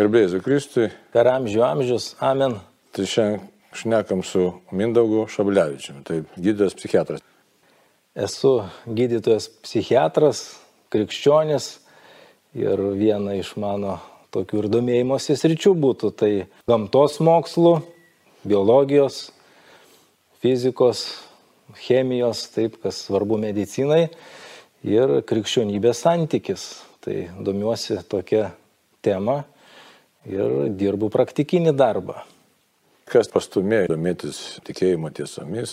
Gerbėjai Kristui. Per amžių amžius. Amen. Tai šiandien šnekam su Mindaugu Šablevičiumi, tai gydytojas psichiatras. Esu gydytojas psichiatras, krikščionis ir viena iš mano tokių ir domėjimosi sričių būtų tai gamtos mokslų, biologijos, fizikos, chemijos, taip, kas svarbu medicinai ir krikščionybės santykis. Tai domiuosi tokia tema ir dirbu praktikinį darbą. Kas pastumėjo domėtis tikėjimo tiesomis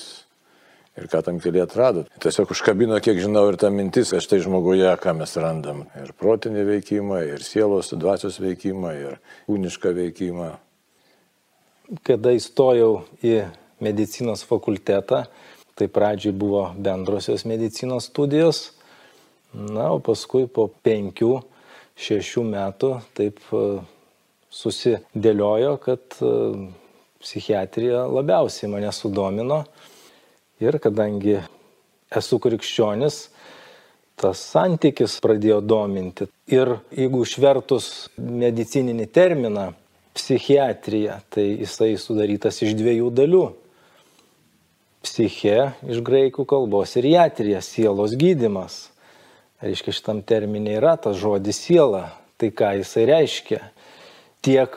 ir ką tam keliai atrado? Tiesiog užkabino, kiek žinau, ir ta mintis, kad štai žmoguje, ką mes randam. Ir protinį veikimą, ir sielos, dvasios veikimą, ir kūnišką veikimą. Kada įstojau į medicinos fakultetą, tai pradžiai buvo bendrosios medicinos studijos, na, o paskui po penkių, šešių metų taip susidėliojo, kad e, psichiatrija labiausiai mane sudomino ir kadangi esu krikščionis, tas santykis pradėjo dominti. Ir jeigu išvertus medicininį terminą psichiatrija, tai jisai sudarytas iš dviejų dalių. Psiche iš graikų kalbos ir jatrija, sielos gydimas. Reiškia, šitam terminė yra tas žodis siela. Tai ką jisai reiškia? Tiek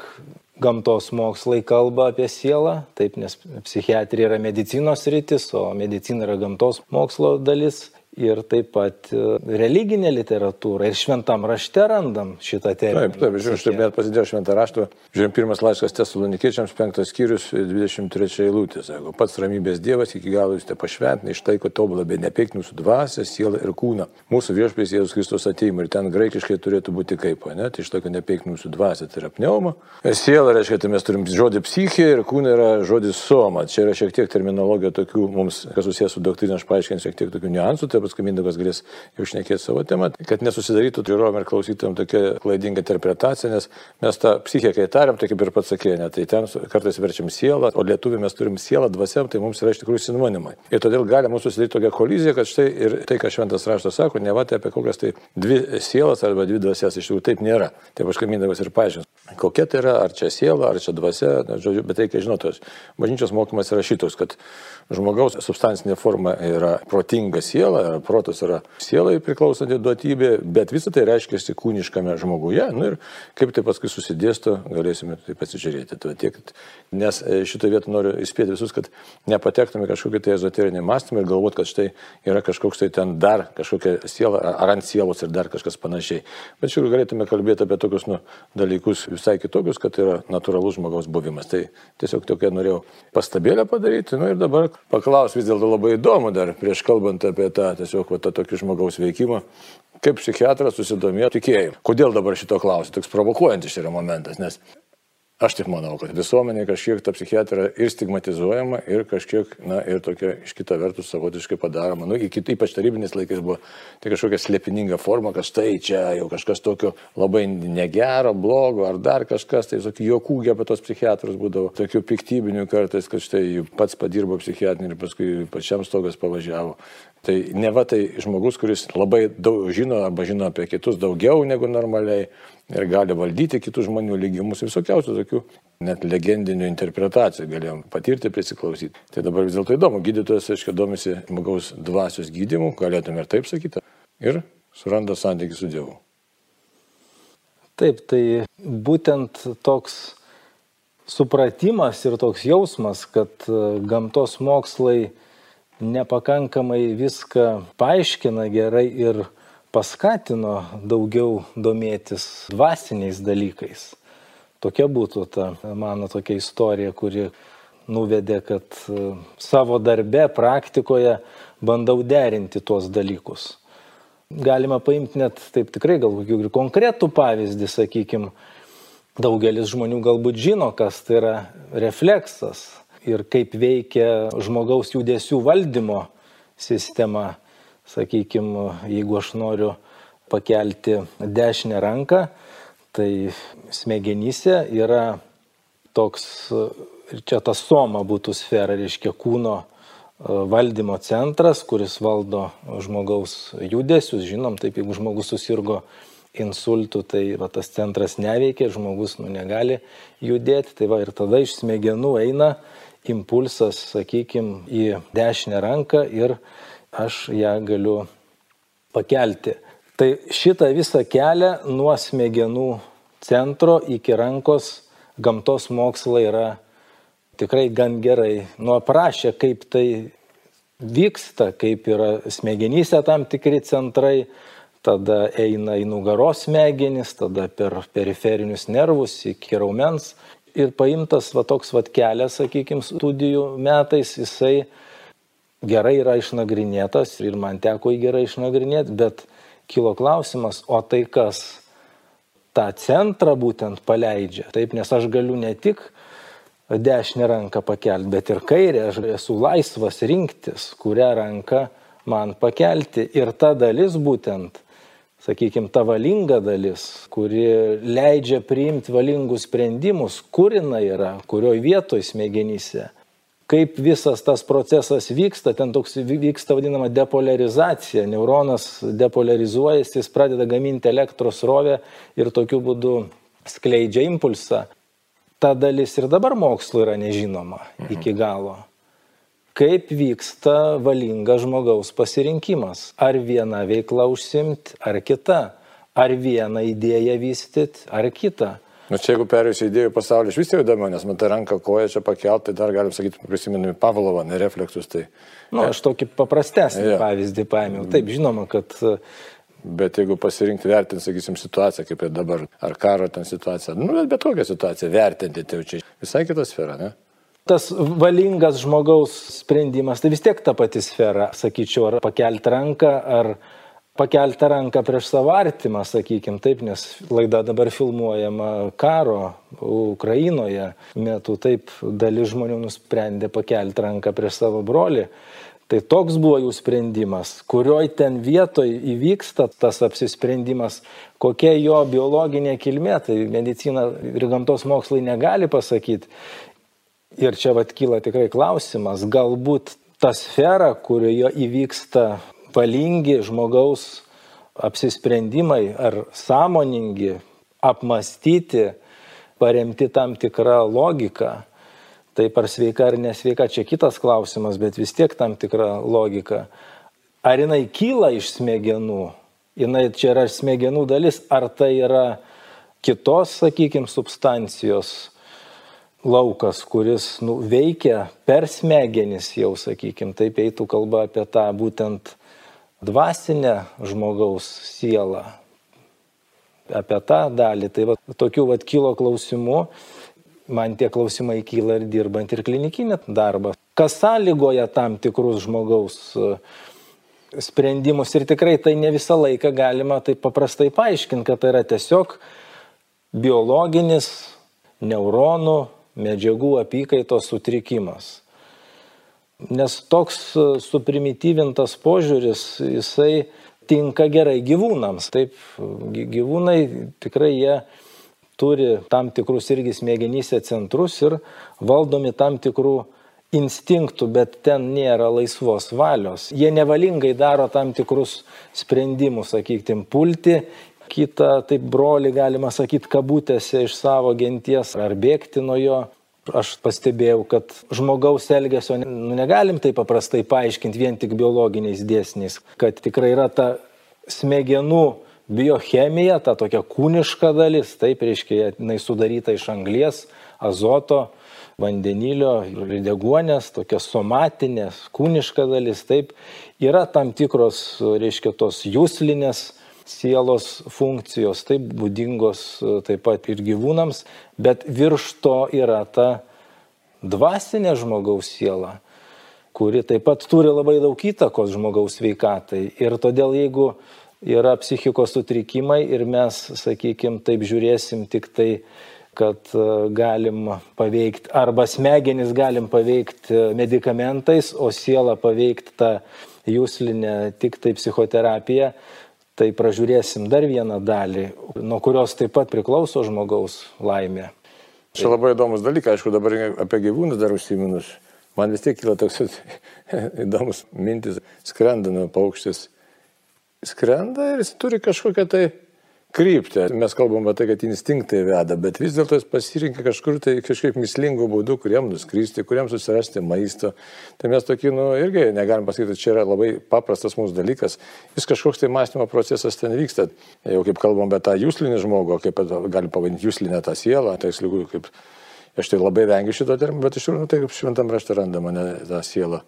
gamtos mokslai kalba apie sielą, taip, nes psichiatrija yra medicinos rytis, o medicina yra gamtos mokslo dalis ir taip pat e, religinė literatūra ir šventam rašte randam šitą terminą. Taip, taip, žiūrėjau, štai net pasidėjau šventą raštą, žiūrėjau, pirmas laiškas tesalonikiečiams, penktas skyrius, 23 eilutė, sako, pats ramybės Dievas iki galo jūs te pašventina, ištaiko tobulą, bet nepeikt mūsų dvasę, sielą ir kūną. Mūsų viešpės Jėzus Kristus ateima ir ten graikiškai turėtų būti kaip, ne, tai ištaiko nepeikt mūsų dvasę, tai yra pneuma. Siela reiškia, tai mes turim žodį psichija ir kūna yra žodis soma. Čia yra šiek tiek terminologija tokių mums, kas susijęs su doktrina, aš paaiškinsiu šiek tiek tokių niuansų. Tai paskui Mindaugas galės jau šnekėti savo temą, kad nesusidarytų žiūrovom ir klausytojom tokia klaidinga interpretacija, nes mes tą psichiką, kai tariam, tai kaip ir pats sakė, ne, tai ten kartais verčiam sielą, o lietuvių mes turim sielą, dvasiam, tai mums yra iš tikrųjų sinonimai. Ir todėl gali mūsų susidaryti tokia kolizija, kad štai ir tai, ką šventas raštas sako, ne va tai apie kokias tai dvi sielas arba dvi dvasias, iš tikrųjų taip nėra. Tai aš Mindaugas ir paaiškins, kokia tai yra, ar čia siela, ar čia dvasia, na, žodžiu, bet reikia žinoti, bažnyčios mokymas yra šitos, kad žmogaus substancinė forma yra protinga siela, protas yra sielai priklausanti duotybė, bet visą tai reiškia kūniškame žmoguje. Nu, ir kaip tai paskui susidėsto, galėsime tai pasižiūrėti. Tai tiek, nes e, šitą vietą noriu įspėti visus, kad nepatektume kažkokį tai ezoterinį mąstymą ir galvoti, kad štai yra kažkoks tai ten dar kažkokia siela, ar ant sielos ir dar kažkas panašiai. Bet šiandien galėtume kalbėti apie tokius nu, dalykus visai kitokius, kad tai yra natūralus žmogaus buvimas. Tai tiesiog tokia norėjau pastabėlę padaryti. Nu, ir dabar paklaus vis dėlto labai įdomu dar prieš kalbant apie tą tiesiog va, tą tokį žmogaus veikimą, kaip psichiatras susidomėjo tikėjimu. Kodėl dabar šito klausiu? Toks provokuojantis yra momentas, nes Aš tik manau, kad visuomenė kažkiek ta psichiatrija ir stigmatizuojama, ir kažkiek, na, ir tokia iš kita vertus savotiškai padaroma. Nu, iki, ypač tarybiniais laikais buvo tai kažkokia slėpininga forma, kad štai čia jau kažkas tokio labai negero, blogo, ar dar kažkas, tai tokių juokų apie tos psichiatrus būdavo, tokių piktybinių kartais, kad štai pats padirbo psichiatrinį ir paskui pačiam stogas pavažiavo. Tai ne va tai žmogus, kuris labai daug žino arba žino apie kitus daugiau negu normaliai ir gali valdyti kitų žmonių lygimus, visokiausių tokių net legendinių interpretacijų galėjom patirti, prisiklausyti. Tai dabar vis dėlto įdomu, gydytojas, aiškiai, domisi žmogaus dvasios gydimu, galėtume ir taip sakyti, ir suranda santykių su Dievu. Taip, tai būtent toks supratimas ir toks jausmas, kad gamtos mokslai nepakankamai viską paaiškina gerai ir paskatino daugiau domėtis dvasiniais dalykais. Tokia būtų ta mano tokia istorija, kuri nuvedė, kad e, savo darbe, praktikoje bandau derinti tuos dalykus. Galima paimti net taip tikrai gal kokį ir konkretų pavyzdį, sakykime, daugelis žmonių galbūt žino, kas tai yra refleksas, ir kaip veikia žmogaus judesių valdymo sistema. Sakykime, jeigu aš noriu pakelti dešinę ranką, tai smegenyse yra toks, čia ta soma būtų sfera, reiškia kūno e, valdymo centras, kuris valdo žmogaus judesius. Žinom, taip, jeigu žmogus susirgo insultų, tai va, tas centras neveikia, žmogus nu, negali judėti, tai va ir tada iš smegenų eina impulsas, sakykime, į dešinę ranką ir aš ją galiu pakelti. Tai šitą visą kelią nuo smegenų centro iki rankos gamtos mokslai yra tikrai gan gerai. Nu aprašė, kaip tai vyksta, kaip yra smegenyse tam tikri centrai, tada eina į nugaros smegenis, tada per periferinius nervus iki raumens. Ir paimtas va toks va kelias, sakykime, studijų metais, jisai gerai yra išnagrinėtas ir man teko jį gerai išnagrinėti, bet kilo klausimas, o tai kas tą centrą būtent paleidžia. Taip, nes aš galiu ne tik dešinę ranką pakelti, bet ir kairę, aš esu laisvas rinktis, kurią ranką man pakelti. Ir ta dalis būtent, sakykime, ta valinga dalis, kuri leidžia priimti valingus sprendimus, kur jinai yra, kurioje vietoje smegenyse kaip visas tas procesas vyksta, ten toks vyksta vadinama depolarizacija, neuronas depolarizuojasi, jis pradeda gaminti elektros rovę ir tokiu būdu skleidžia impulsą. Ta dalis ir dabar mokslo yra nežinoma mhm. iki galo. Kaip vyksta valingas žmogaus pasirinkimas? Ar viena veikla užsimti, ar kita? Ar vieną idėją vystyti, ar kitą? Nu čia jeigu perėjus idėjų pasaulį, iš vis jau įdomu, nes matai ranką koją čia pakelt, tai dar galim sakyti, prisiminami Pavlovą, ne refleksus. Tai... Nu, aš tokį paprastesnį ja. pavyzdį paėmiau. Taip, žinoma, kad... Bet jeigu pasirinkti vertinti, sakysim, situaciją, kaip ir dabar, ar karo ten situacija, nu, bet, bet kokią situaciją vertinti, tai jau čia visai kita sfera, ne? Tas valingas žmogaus sprendimas, tai vis tiek ta pati sfera, sakyčiau, ar pakelti ranką, ar pakelti ranką prieš savo artimą, sakykim taip, nes laida dabar filmuojama karo Ukrainoje metu, taip dalis žmonių nusprendė pakelti ranką prieš savo brolį. Tai toks buvo jų sprendimas, kurioj ten vietoj įvyksta tas apsisprendimas, kokia jo biologinė kilmė, tai medicina ir gamtos mokslai negali pasakyti. Ir čia vad kyla tikrai klausimas, galbūt ta sfera, kurioje įvyksta valingi žmogaus apsisprendimai ar sąmoningi, apmastyti, paremti tam tikrą logiką. Taip ar sveika ar nesveika, čia kitas klausimas, bet vis tiek tam tikra logika. Ar jinai kyla iš smegenų, jinai čia yra smegenų dalis, ar tai yra kitos, sakykime, substancijos laukas, kuris nu, veikia per smegenis jau, sakykime, taip eitų kalba apie tą būtent dvasinę žmogaus sielą, apie tą dalį. Tai va, tokių va kilo klausimų, man tie klausimai kyla ir dirbant ir klinikinį darbą. Kas sąlygoja tam tikrus žmogaus e, sprendimus ir tikrai tai ne visą laiką galima taip paprastai paaiškinti, kad tai yra tiesiog biologinis neuronų medžiagų apykaitos sutrikimas. Nes toks e, suprimityvintas požiūris, jisai tinka gerai gyvūnams. Taip, gyvūnai tikrai jie turi tam tikrus irgi smegenyse centrus ir valdomi tam tikrų instinktų, bet ten nėra laisvos valios. Jie nevalingai daro tam tikrus sprendimus, sakykime, pulti kitą, taip broli galima sakyti, kabutėse iš savo genties ar bėgti nuo jo. Aš pastebėjau, kad žmogaus elgesio nu, negalim taip paprastai paaiškinti vien tik biologiniais dėsniais, kad tikrai yra ta smegenų biochemija, ta tokia kūniška dalis, taip reiškia, jinai sudaryta iš anglies, azoto, vandenilio ir deguonės, tokia somatinė, kūniška dalis, taip, yra tam tikros, reiškia, tos jūslinės sielos funkcijos, taip būdingos e, taip pat ir gyvūnams, bet virš to yra ta dvasinė žmogaus siela, kuri taip pat turi labai daug įtakos žmogaus veikatai. Ir todėl jeigu yra psichikos sutrikimai ir mes, sakykime, taip žiūrėsim tik tai, kad e, galim paveikti, arba smegenis galim paveikti medikamentais, o sielą paveikti tą jūslinę tik tai psichoterapiją, tai pražiūrėsim dar vieną dalį, nuo kurios taip pat priklauso žmogaus laimė. Čia labai įdomus dalykas, aišku, dabar apie gyvūnus dar užsiminus. Man vis tiek kyla toks įdomus mintis, skrenda nuo paukštis. Skrenda ir jis turi kažkokią tai kryptį. Mes kalbam apie tai, kad instinktai veda, bet vis dėlto jis pasirinka kažkur tai kažkaip mislingų būdų, kuriem nuskristi, kuriem susirasti maisto. Tai mes tokį, nu, irgi negalim pasakyti, čia yra labai paprastas mūsų dalykas. Vis kažkoks tai mąstymo procesas ten vyksta. Jau kaip kalbam apie tą jūslinį žmogų, kaip galim pavadinti jūslinę tą sielą, tai lygiai kaip... Aš tai labai vengiu šito termino, bet iš tikrųjų, nu, tai kaip šventam rašte randama ne, tą sielą.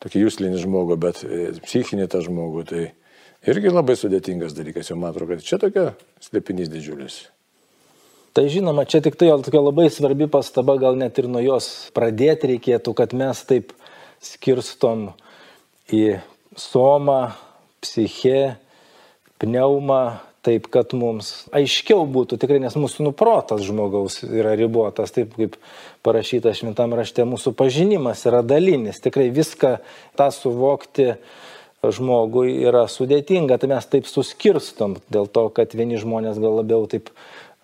Tokį jūslinį žmogų, bet e, psichinį tą žmogų. Tai irgi labai sudėtingas dalykas, jau matau, kad čia tokia slėpinys didžiulis. Tai žinoma, čia tik tai tokia labai svarbi pastaba, gal net ir nuo jos pradėti reikėtų, kad mes taip skirstom į somą, psichę, pneumą, taip kad mums aiškiau būtų tikrai, nes mūsų nuprotas žmogaus yra ribotas, taip kaip parašyta šventam rašte, mūsų pažinimas yra dalinis, tikrai viską tą suvokti žmogui yra sudėtinga, tai mes taip suskirstom, dėl to, kad vieni žmonės gal labiau taip,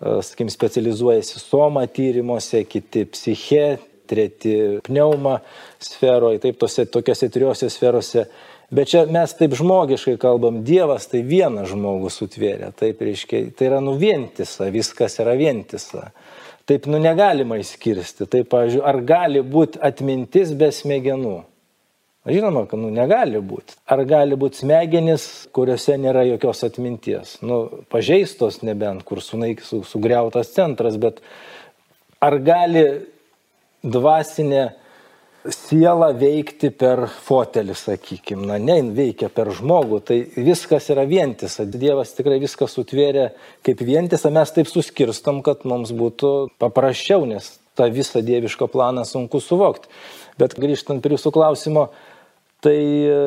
e, sakykim, specializuojasi soma tyrimuose, kiti psiche, treti pneuma sferoje, taip tose tokiose trijose sferose. Bet čia mes taip žmogiškai kalbam, Dievas tai vieną žmogų sutvėrė, taip reiškia, tai yra nuvientisa, viskas yra vientisa. Taip, nu negalima įskirsti. Taip, pavyzdžiui, ar gali būti atmintis be smegenų? Žinoma, kad nu, negali būti. Ar gali būti smegenis, kuriuose nėra jokios atminties? Nu, pažeistos nebent, kur sunaik, su, sugriautas centras, bet ar gali dvasinė siela veikti per fotelį, sakykime, na ne, veikia per žmogų, tai viskas yra vientisa. Dievas tikrai viską sutvėrė kaip vientisa, mes taip suskirstom, kad mums būtų paprasčiau, nes tą visą dievišką planą sunku suvokti. Bet grįžtant prie jūsų klausimo, Tai e,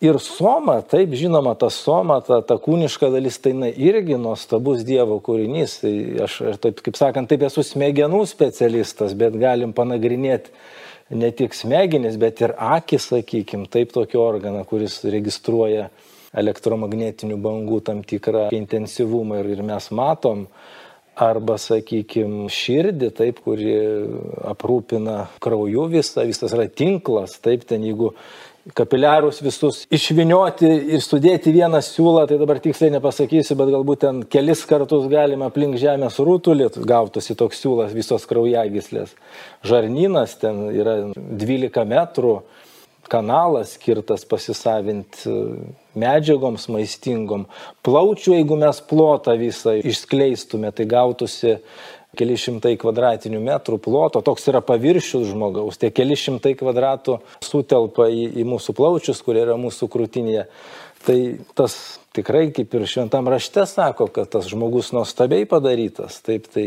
ir soma, taip žinoma, ta soma, ta, ta kūniška dalis, tai na, irgi nuostabus Dievo kūrinys. Tai aš, aš taip, kaip sakant, taip esu smegenų specialistas, bet galim panagrinėti ne tik smegenis, bet ir akis, sakykim, taip tokį organą, kuris registruoja elektromagnetinių bangų tam tikrą intensyvumą ir, ir mes matom, arba, sakykime, širdį, taip, kuri aprūpina krauju visą, visas yra tinklas, taip, ten jeigu kapiliarus visus išvinioti ir sudėti vieną siūlą, tai dabar tiksliai nepasakysiu, bet galbūt ten kelis kartus galima aplink Žemės rūtulį gautųsi toks siūlas visos kraujagyslės. Žarnynas ten yra 12 metrų, kanalas skirtas pasisavinti medžiagoms maistingom. Plaučių, jeigu mes plotą visą išskleistume, tai gautųsi keli šimtai kvadratinių metrų ploto, toks yra paviršius žmogaus, tie keli šimtai kvadratų sutelpa į, į mūsų plaučius, kurie yra mūsų krūtinėje. Tai tas tikrai kaip ir šventam rašte sako, kad tas žmogus nuostabiai padarytas. Taip, tai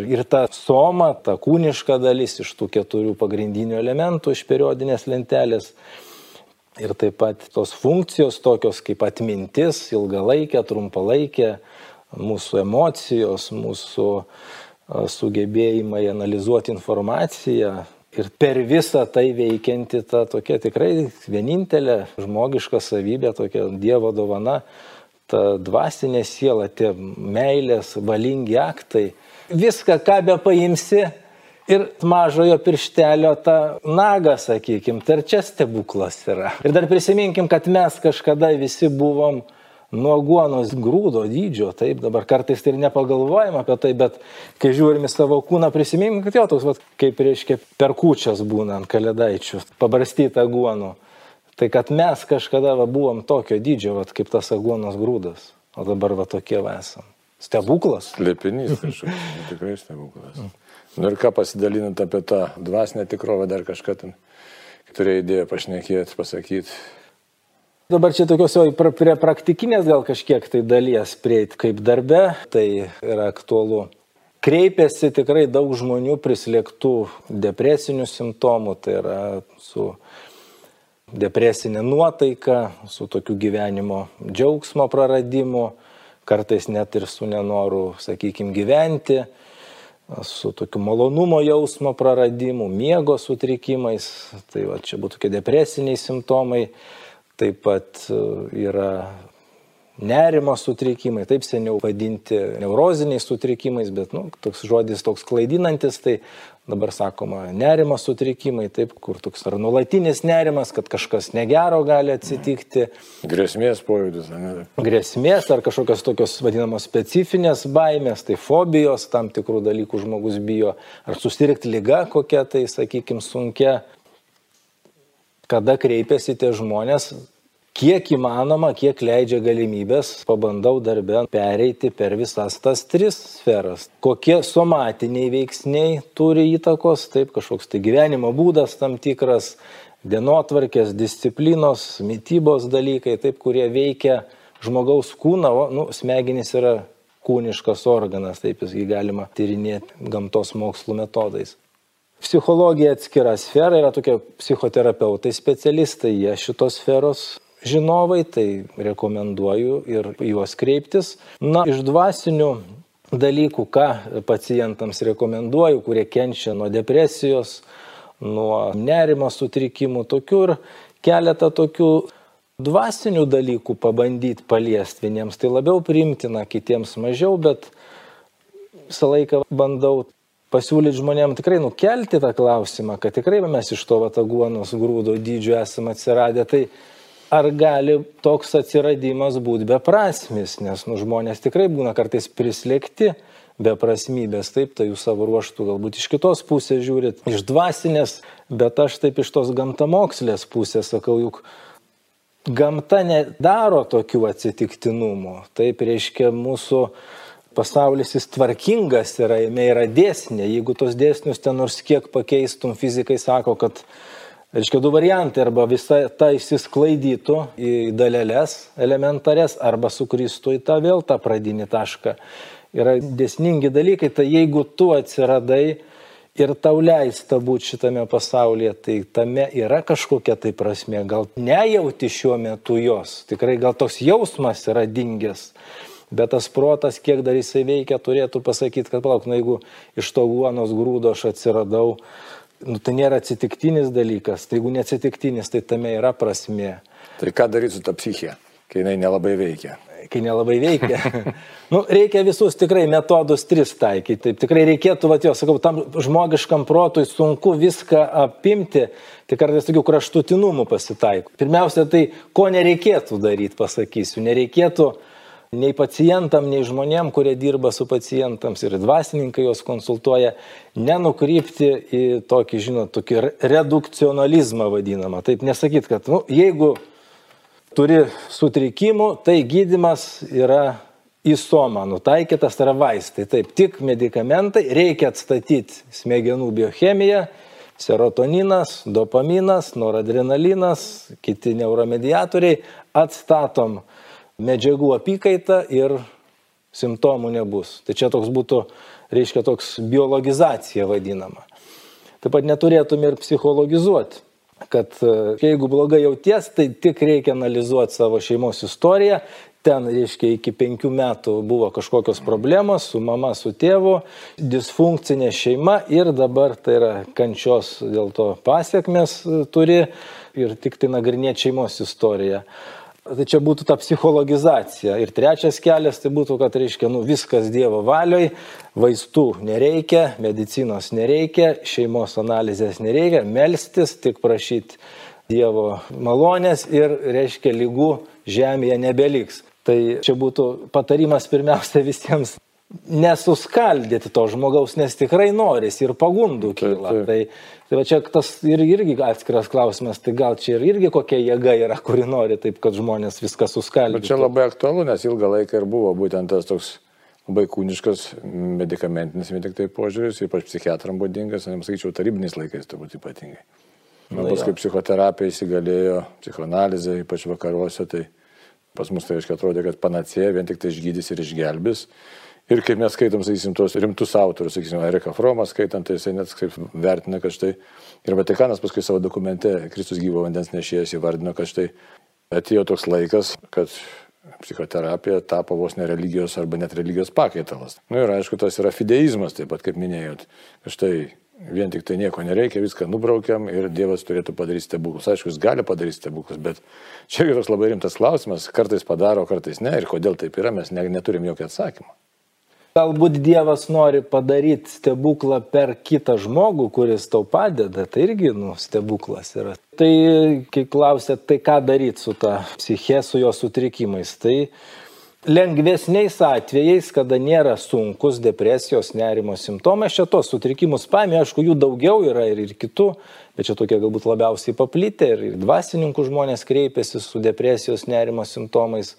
ir ta soma, ta kūniška dalis iš tų keturių pagrindinių elementų iš periodinės lentelės. Ir taip pat tos funkcijos tokios kaip atmintis, ilgalaikė, trumpalaikė, mūsų emocijos, mūsų sugebėjimai analizuoti informaciją ir per visą tai veikianti ta tokia tikrai vienintelė žmogiška savybė, tokia Dievo dovana, ta dvasinė siela, tie meilės, valingi aktai. Viską, ką be paimsi ir mažojo pirštelio tą nagą, sakykim, tai ir čia stebuklas yra. Ir dar prisiminkim, kad mes kažkada visi buvom nuoguonos grūdo dydžio, taip, dabar kartais tai ir nepagalvojam apie tai, bet kai žiūrim į savo kūną, prisiminkim, kad jo toks, vat, kaip reiškia, per kučias būna ant kalėdaičių, pabarstyta guonų. Tai kad mes kažkada va, buvom tokio dydžio, vat, kaip tas aguonos grūdas, o dabar va tokie va esam. Stebuklas. Slėpinys kažkoks, tikrai stebuklas. Nu ir ką pasidalinant apie tą dvasinę tikrovę, dar kažką ten turėjai idėją pašnekėti, pasakyti. Dabar čia tokios jau prie praktikinės gal kažkiek tai dalies prieit kaip darbe, tai yra aktualu. Kreipiasi tikrai daug žmonių prislėgtų depresinių simptomų, tai yra su depresinė nuotaika, su tokiu gyvenimo džiaugsmo praradimu, kartais net ir su nenoru, sakykime, gyventi, su tokiu malonumo jausmo praradimu, miego sutrikimais, tai va čia būtų tokie depresiniai simptomai. Taip pat e, yra nerimo sutrikimai, taip seniau vadinti neuroziniais sutrikimais, bet nu, toks žodis toks klaidinantis, tai dabar sakoma nerimo sutrikimai, taip, kur toks ar nuolatinis nerimas, kad kažkas negero gali atsitikti. Grėsmės pojūdis, ne? Grėsmės ar kažkokios tokios vadinamos specifinės baimės, tai fobijos, tam tikrų dalykų žmogus bijo, ar susirgti lyga kokia tai, sakykime, sunkia. Kada kreipiasi tie žmonės, kiek įmanoma, kiek leidžia galimybės, pabandau darbę pereiti per visas tas tris sferas. Kokie somatiniai veiksniai turi įtakos, taip kažkoks tai gyvenimo būdas tam tikras, dienotvarkės, disciplinos, mytybos dalykai, taip, kurie veikia žmogaus kūną, o nu, smegenys yra kūniškas organas, taip jis jį galima tyrinėti gamtos mokslų metodais. Psichologija atskira sfera yra tokie psichoterapeutai specialistai, jie šitos sferos žinovai, tai rekomenduoju ir juos kreiptis. Na, iš dvasinių dalykų, ką pacientams rekomenduoju, kurie kenčia nuo depresijos, nuo nerimo sutrikimų, tokių ir keletą tokių dvasinių dalykų pabandyti paliesti vieniems. Tai labiau priimtina, kitiems mažiau, bet visą laiką bandau pasiūlyti žmonėms tikrai nukelti tą klausimą, kad tikrai mes iš to vataguonos grūdo dydžio esame atsiradę. Tai ar gali toks atsiradimas būti beprasmis, nes nu, žmonės tikrai būna kartais prislėgti beprasmybės, taip, tai jūs savo ruoštų galbūt iš kitos pusės žiūrit, iš dvasinės, bet aš taip iš tos gamtamokslės pusės sakau, juk gamta nedaro tokių atsitiktinumų, taip reiškia mūsų pasaulis jis tvarkingas yra, jame yra dėsnė, jeigu tos dėsnius ten nors kiek pakeistum, fizikai sako, kad Reiškia du variantai, arba visa ta išsisklaidytų į dalelės elementarės, arba sukristų į tą vėl tą pradinį tašką. Yra desningi dalykai, tai jeigu tu atsiradai ir tau leista būti šitame pasaulyje, tai tame yra kažkokia tai prasme, gal nejauti šiuo metu jos, tikrai gal toks jausmas yra dingęs. Bet tas protas, kiek dar jisai veikia, turėtų pasakyti, kad palauk, na jeigu iš to guonos grūdo aš atsiradau, nu, tai nėra atsitiktinis dalykas, tai jeigu neatsitiktinis, tai tame yra prasme. Tai ką daryti su ta psichija, kai jinai nelabai veikia? Kai nelabai veikia. nu, reikia visus tikrai metodus tris taikyti. Taip, tikrai reikėtų, va, jo, sakau, tam žmogiškam protui sunku viską apimti, tai kartais tokių kraštutinumų pasitaiko. Pirmiausia, tai ko nereikėtų daryti, pasakysiu. Nereikėtų nei pacientam, nei žmonėm, kurie dirba su pacientams ir dvasininkai juos konsultuoja, nenukrypti į tokį, žinot, tokį redukcionalizmą vadinamą. Taip nesakyt, kad nu, jeigu turi sutrikimų, tai gydimas yra įsoma nutaikytas, tai yra vaistai. Taip, tik medikamentai, reikia atstatyti smegenų biochemiją, serotoninas, dopaminas, noradrenalinas, kiti neuromediatoriai, atstatom medžiagų apykaita ir simptomų nebus. Tai čia toks būtų, reiškia, toks biologizacija vadinama. Taip pat neturėtum ir psichologizuoti, kad e, jeigu blogai jauties, tai tik reikia analizuoti savo šeimos istoriją. Ten, reiškia, iki penkių metų buvo kažkokios problemos su mama, su tėvu, disfunkcinė šeima ir dabar tai yra kančios dėl to pasiekmes e, turi ir tik tai nagrinėti šeimos istoriją. Tai čia būtų ta psichologizacija. Ir trečias kelias tai būtų, kad reiškia, nu, viskas Dievo valioj, vaistų nereikia, medicinos nereikia, šeimos analizės nereikia, melstis, tik prašyti Dievo malonės ir, reiškia, lygų žemėje nebeliks. Tai čia būtų patarimas pirmiausia visiems nesuskaldyti to žmogaus, nes tikrai noris ir pagundų kyla. Taip, taip. Tai, tai va čia tas ir, irgi atskiras klausimas, tai gal čia ir irgi kokia jėga yra, kuri nori taip, kad žmonės viską suskaldyti. Bet čia labai aktualu, nes ilgą laiką ir buvo būtent tas toks labai kūniškas medikamentinis vien tik tai požiūris, ypač psichiatram būdingas, nes sakyčiau, tarybiniais laikais turbūt ypatingai. Na, Na paskui psichoterapija įsigalėjo, psichoanalizė, ypač vakaruose, tai pas mus tai reiškia atrodė, kad panacėja vien tik tai išgydys ir išgelbės. Ir kaip mes skaitom, sakysim, tuos rimtus autorius, sakysim, Erika Fromas skaitant, tai jisai net kaip vertina, kad štai ir Vatikanas paskui savo dokumente Kristus gyvo vandens nešėjas įvardino, kad štai atėjo toks laikas, kad psichoterapija tapo vos ne religijos arba net religijos pakaitalas. Na nu, ir aišku, tas yra fideizmas, taip pat kaip minėjot. Štai vien tik tai nieko nereikia, viską nubraukiam ir Dievas turėtų padaryti stebuklus. Aišku, jis gali padaryti stebuklus, bet čia yra toks labai rimtas klausimas, kartais padaro, kartais ne ir kodėl taip yra, mes ne, neturim jokio atsakymo. Galbūt Dievas nori padaryti stebuklą per kitą žmogų, kuris tau padeda, tai irgi nu, stebuklas yra. Tai, kai klausėt, tai ką daryti su ta psiche, su jo sutrikimais, tai lengvesniais atvejais, kada nėra sunkus depresijos, nerimo simptomai, aš čia tos sutrikimus paėmė, aišku, jų daugiau yra ir, ir kitų, bet čia tokie galbūt labiausiai paplitę ir dvasininkų žmonės kreipiasi su depresijos, nerimo simptomais.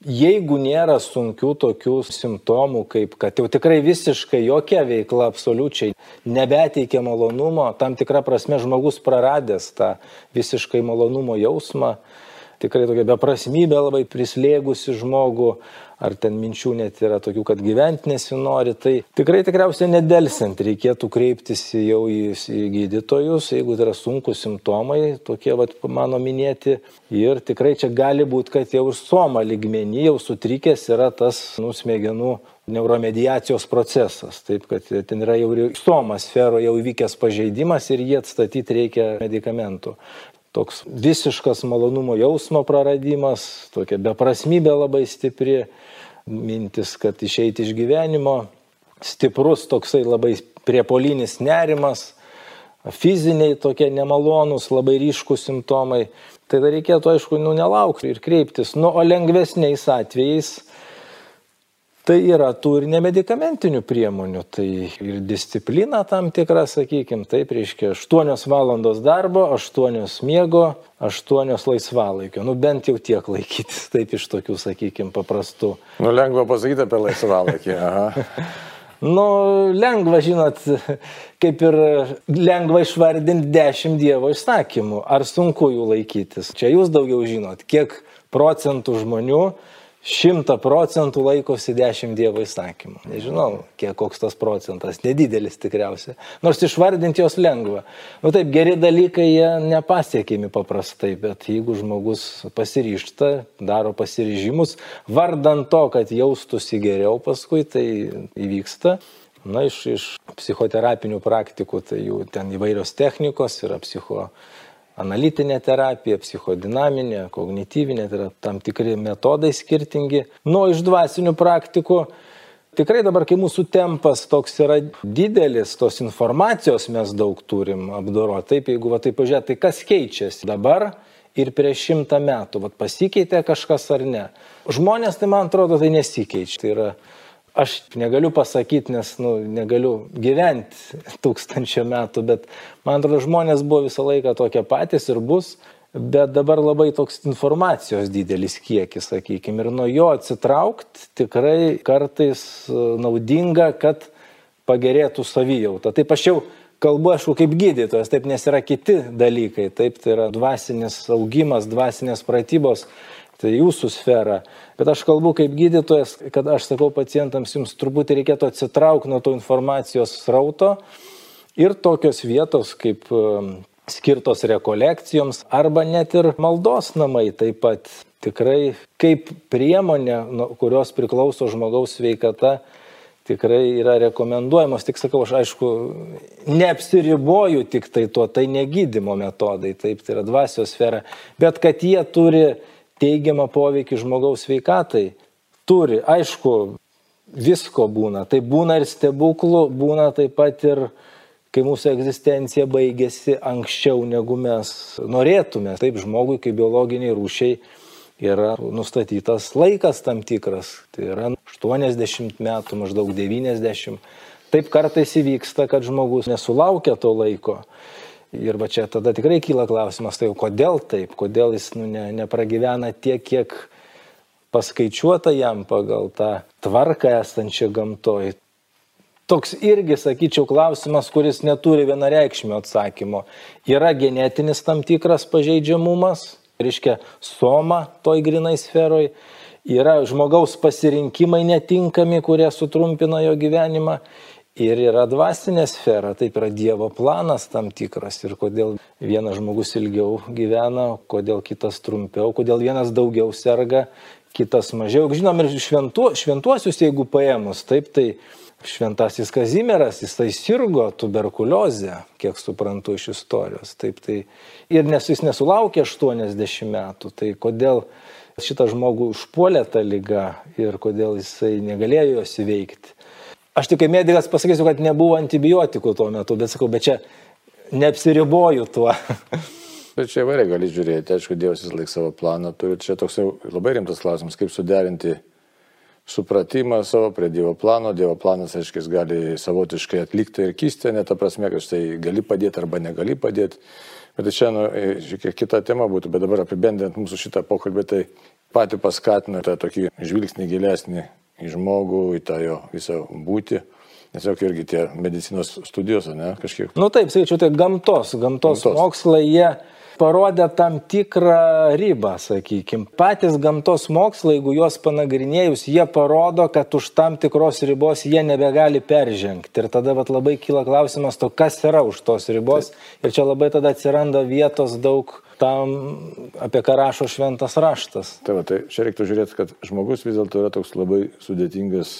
Jeigu nėra sunkių tokių simptomų, kaip kad jau tikrai visiškai jokia veikla absoliučiai nebeteikia malonumo, tam tikrą prasme žmogus praradęs tą visiškai malonumo jausmą, tikrai tokia beprasmybė labai prislėgusi žmogų, ar ten minčių net yra tokių, kad gyventi nesinori, tai tikrai tikriausiai nedelsiant reikėtų kreiptis jau į, į gydytojus, jeigu tai yra sunkus simptomai, tokie vat, mano minėti. Ir tikrai čia gali būti, kad jau ir soma ligmenį, jau sutrikęs yra tas nusmegenų neuromediacijos procesas. Taip, kad ten yra jau soma sfero jau įvykęs pažeidimas ir jį atstatyti reikia medikamentų toks visiškas malonumo jausmo praradimas, tokia beprasmybė labai stipri, mintis, kad išeiti iš gyvenimo, stiprus toksai labai priepolinis nerimas, fiziniai tokie nemalonūs, labai ryškus simptomai. Tai reikėtų, aišku, nu, nelaukti ir kreiptis. Nu, o lengvesniais atvejais Tai yra tų ir nemedikamentinių priemonių, tai ir disciplina tam tikra, sakykime, taip reiškia 8 valandos darbo, 8 miego, 8 laisvalaikio. Nu bent jau tiek laikytis, taip iš tokių, sakykime, paprastų. Nu lengva pasakyti apie laisvalaikį. nu, lengva, žinot, kaip ir lengva išvardinti 10 Dievo įsakymų. Ar sunku jų laikytis? Čia jūs daugiau žinot, kiek procentų žmonių šimta procentų laikosi dešimt Dievo įsakymų. Nežinau, kiek koks tas procentas, nedidelis tikriausiai. Nors išvardinti jos lengva. Nu taip, geri dalykai jie nepasiekimi paprastai, bet jeigu žmogus pasiryšta, daro pasiryžimus, vardant to, kad jaustųsi geriau paskui, tai įvyksta. Na, iš, iš psichoterapinių praktikų, tai jų ten įvairios technikos yra psicho analitinė terapija, psichodinaminė, kognityvinė, tai yra tam tikri metodai skirtingi. Nu, iš dvasinių praktikų Tikrai dabar, kai mūsų tempas toks yra didelis, tos informacijos mes daug turim apdoroti. Taip, jeigu va taip pažiūrėt, tai kas keičiasi dabar ir prieš šimtą metų, va pasikeitė kažkas ar ne. Žmonės, tai man atrodo, tai nesikeičia. Tai yra Aš negaliu pasakyti, nes nu, negaliu gyventi tūkstančio metų, bet man atrodo, žmonės buvo visą laiką tokie patys ir bus, bet dabar labai toks informacijos didelis kiekis, sakykime, ir nuo jo atsitraukti tikrai kartais e, naudinga, kad pagerėtų savijauta. Taip aš jau kalbu, aišku, kaip gydytojas, taip nes yra kiti dalykai, taip tai yra dvasinis augimas, dvasinės pratybos tai jūsų sfera. Bet aš kalbu kaip gydytojas, kad aš sakau pacientams, jums turbūt reikėtų atsitraukti nuo to informacijos srauto ir tokios vietos kaip um, skirtos rekolekcijoms arba net ir maldos namai taip pat tikrai kaip priemonė, kurios priklauso žmogaus sveikata, tikrai yra rekomenduojamos. Tik sakau, aš aišku, neapsiriboju tik tai tuo, tai negydimo metodai, taip, tai yra dvasios sfera, bet kad jie turi teigiamą poveikį žmogaus sveikatai turi. Aišku, visko būna. Tai būna ir stebuklų, būna taip pat ir kai mūsų egzistencija baigėsi anksčiau negu mes norėtume. Taip žmogui kaip biologiniai rūšiai yra nustatytas laikas tam tikras. Tai yra 80 metų, maždaug 90. Taip kartais įvyksta, kad žmogus nesulaukia to laiko. Ir va čia tada tikrai kyla klausimas, tai kodėl taip, kodėl jis nu, ne, nepragyvena tiek, kiek paskaičiuota jam pagal tą tvarką esančią gamtoj. Toks irgi, sakyčiau, klausimas, kuris neturi vienareikšmio atsakymo. Yra genetinis tam tikras pažeidžiamumas, reiškia soma toj grinai sferoj, yra žmogaus pasirinkimai netinkami, kurie sutrumpina jo gyvenimą Ir yra dvasinė sfera, taip yra Dievo planas tam tikras. Ir kodėl vienas žmogus ilgiau gyvena, kodėl kitas trumpiau, kodėl vienas daugiau serga, kitas mažiau. Žinom, ir šventu, šventuosius, jeigu paėmus, taip, tai šventasis Kazimieras, jisai sirgo tuberkuliozę, kiek suprantu iš istorijos. Taip, tai, ir nes jis nesulaukė 80 metų, tai kodėl šitą žmogų užpuolė tą lygą ir kodėl jisai negalėjo jos įveikti. Aš tik kaip medikas pasakysiu, kad nebuvo antibiotikų tuo metu, bet sakau, bet čia neapsiriboju tuo. Bet čia įvairiai gali žiūrėti, aišku, Dievas vis laik savo planą turi. Čia toks jau labai rimtas klausimas, kaip suderinti supratimą savo prie Dievo plano. Dievo planas, aiškiai, gali savotiškai atlikti ir kystę, ne ta prasme, kad štai gali padėti arba negali padėti. Bet čia, nu, šiek tiek kita tema būtų, bet dabar apibendrinant mūsų šitą pokalbį, tai pati paskatino tą tokį žvilgsnį gilesnį į žmogų, į tą jo visą būti. Tiesiog irgi tie medicinos studijos, ne, kažkiek. Na nu, taip, sakyčiau, tai gamtos, gamtos, gamtos. mokslai, jie parodė tam tikrą ribą, sakykime. Patys gamtos mokslai, jeigu juos panagrinėjus, jie parodo, kad už tam tikros ribos jie nebegali peržengti. Ir tada vat, labai kyla klausimas to, kas yra už tos ribos. Taip. Ir čia labai tada atsiranda vietos daug tam, apie ką rašo šventas raštas. Tai, va, tai čia reiktų žiūrėti, kad žmogus vis dėlto yra toks labai sudėtingas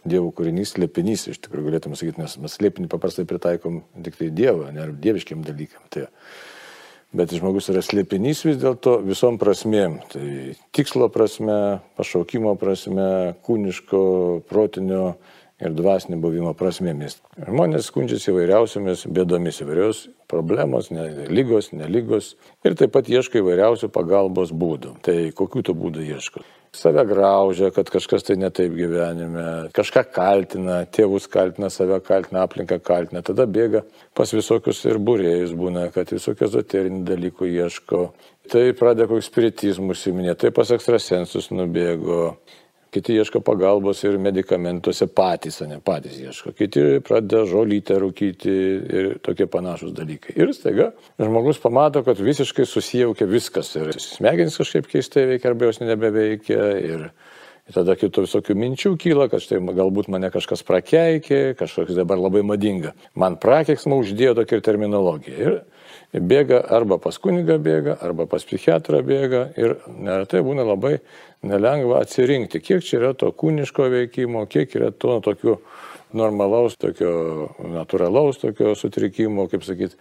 Dievo kūrinys, slėpinys, iš tikrųjų galėtume sakyti, nes mes slėpinį paprastai pritaikom tik tai Dievą, ne dieviškiam dalykam. Tai, Bet žmogus yra slėpinys vis dėlto visom prasmėm. Tai tikslo prasme, pašaukimo prasme, kūniško, protinio ir dvasinio buvimo prasmėmis. Žmonės skundžiasi įvairiausiamis bėdomis, įvairios problemos, ne, lygos, neligos ir taip pat ieško įvairiausių pagalbos būdų. Tai kokių tų būdų ieško? save graužia, kad kažkas tai netaip gyvenime, kažką kaltina, tėvus kaltina, save kaltina, aplinką kaltina, tada bėga pas visokius ir būrėjus būna, kad visokių ezoterinių dalykų ieško. Tai pradeda kokius spiritizmus įminėti, tai pas ekstrasensus nubėgo, kiti ieško pagalbos ir medikamentuose patys, ne patys ieško, kiti pradeda žolytę rūkyti ir tokie panašus dalykai. Ir staiga žmogus pamato, kad visiškai susijaukia viskas ir smegenys kažkaip keistai veikia arba jos nebeveikia. Ir tada kitų visokių minčių kyla, kad štai galbūt mane kažkas prakeikė, kažkoks dabar labai madinga. Man prakeiksmą uždėjo tokia ir terminologija. Ir bėga arba pas kunigą bėga, arba pas psichiatrą bėga ir neretai būna labai nelengva atsirinkti, kiek čia yra to kūniško veikimo, kiek yra to tokių normalaus, tokio natūralaus tokio sutrikimo, kaip sakyt,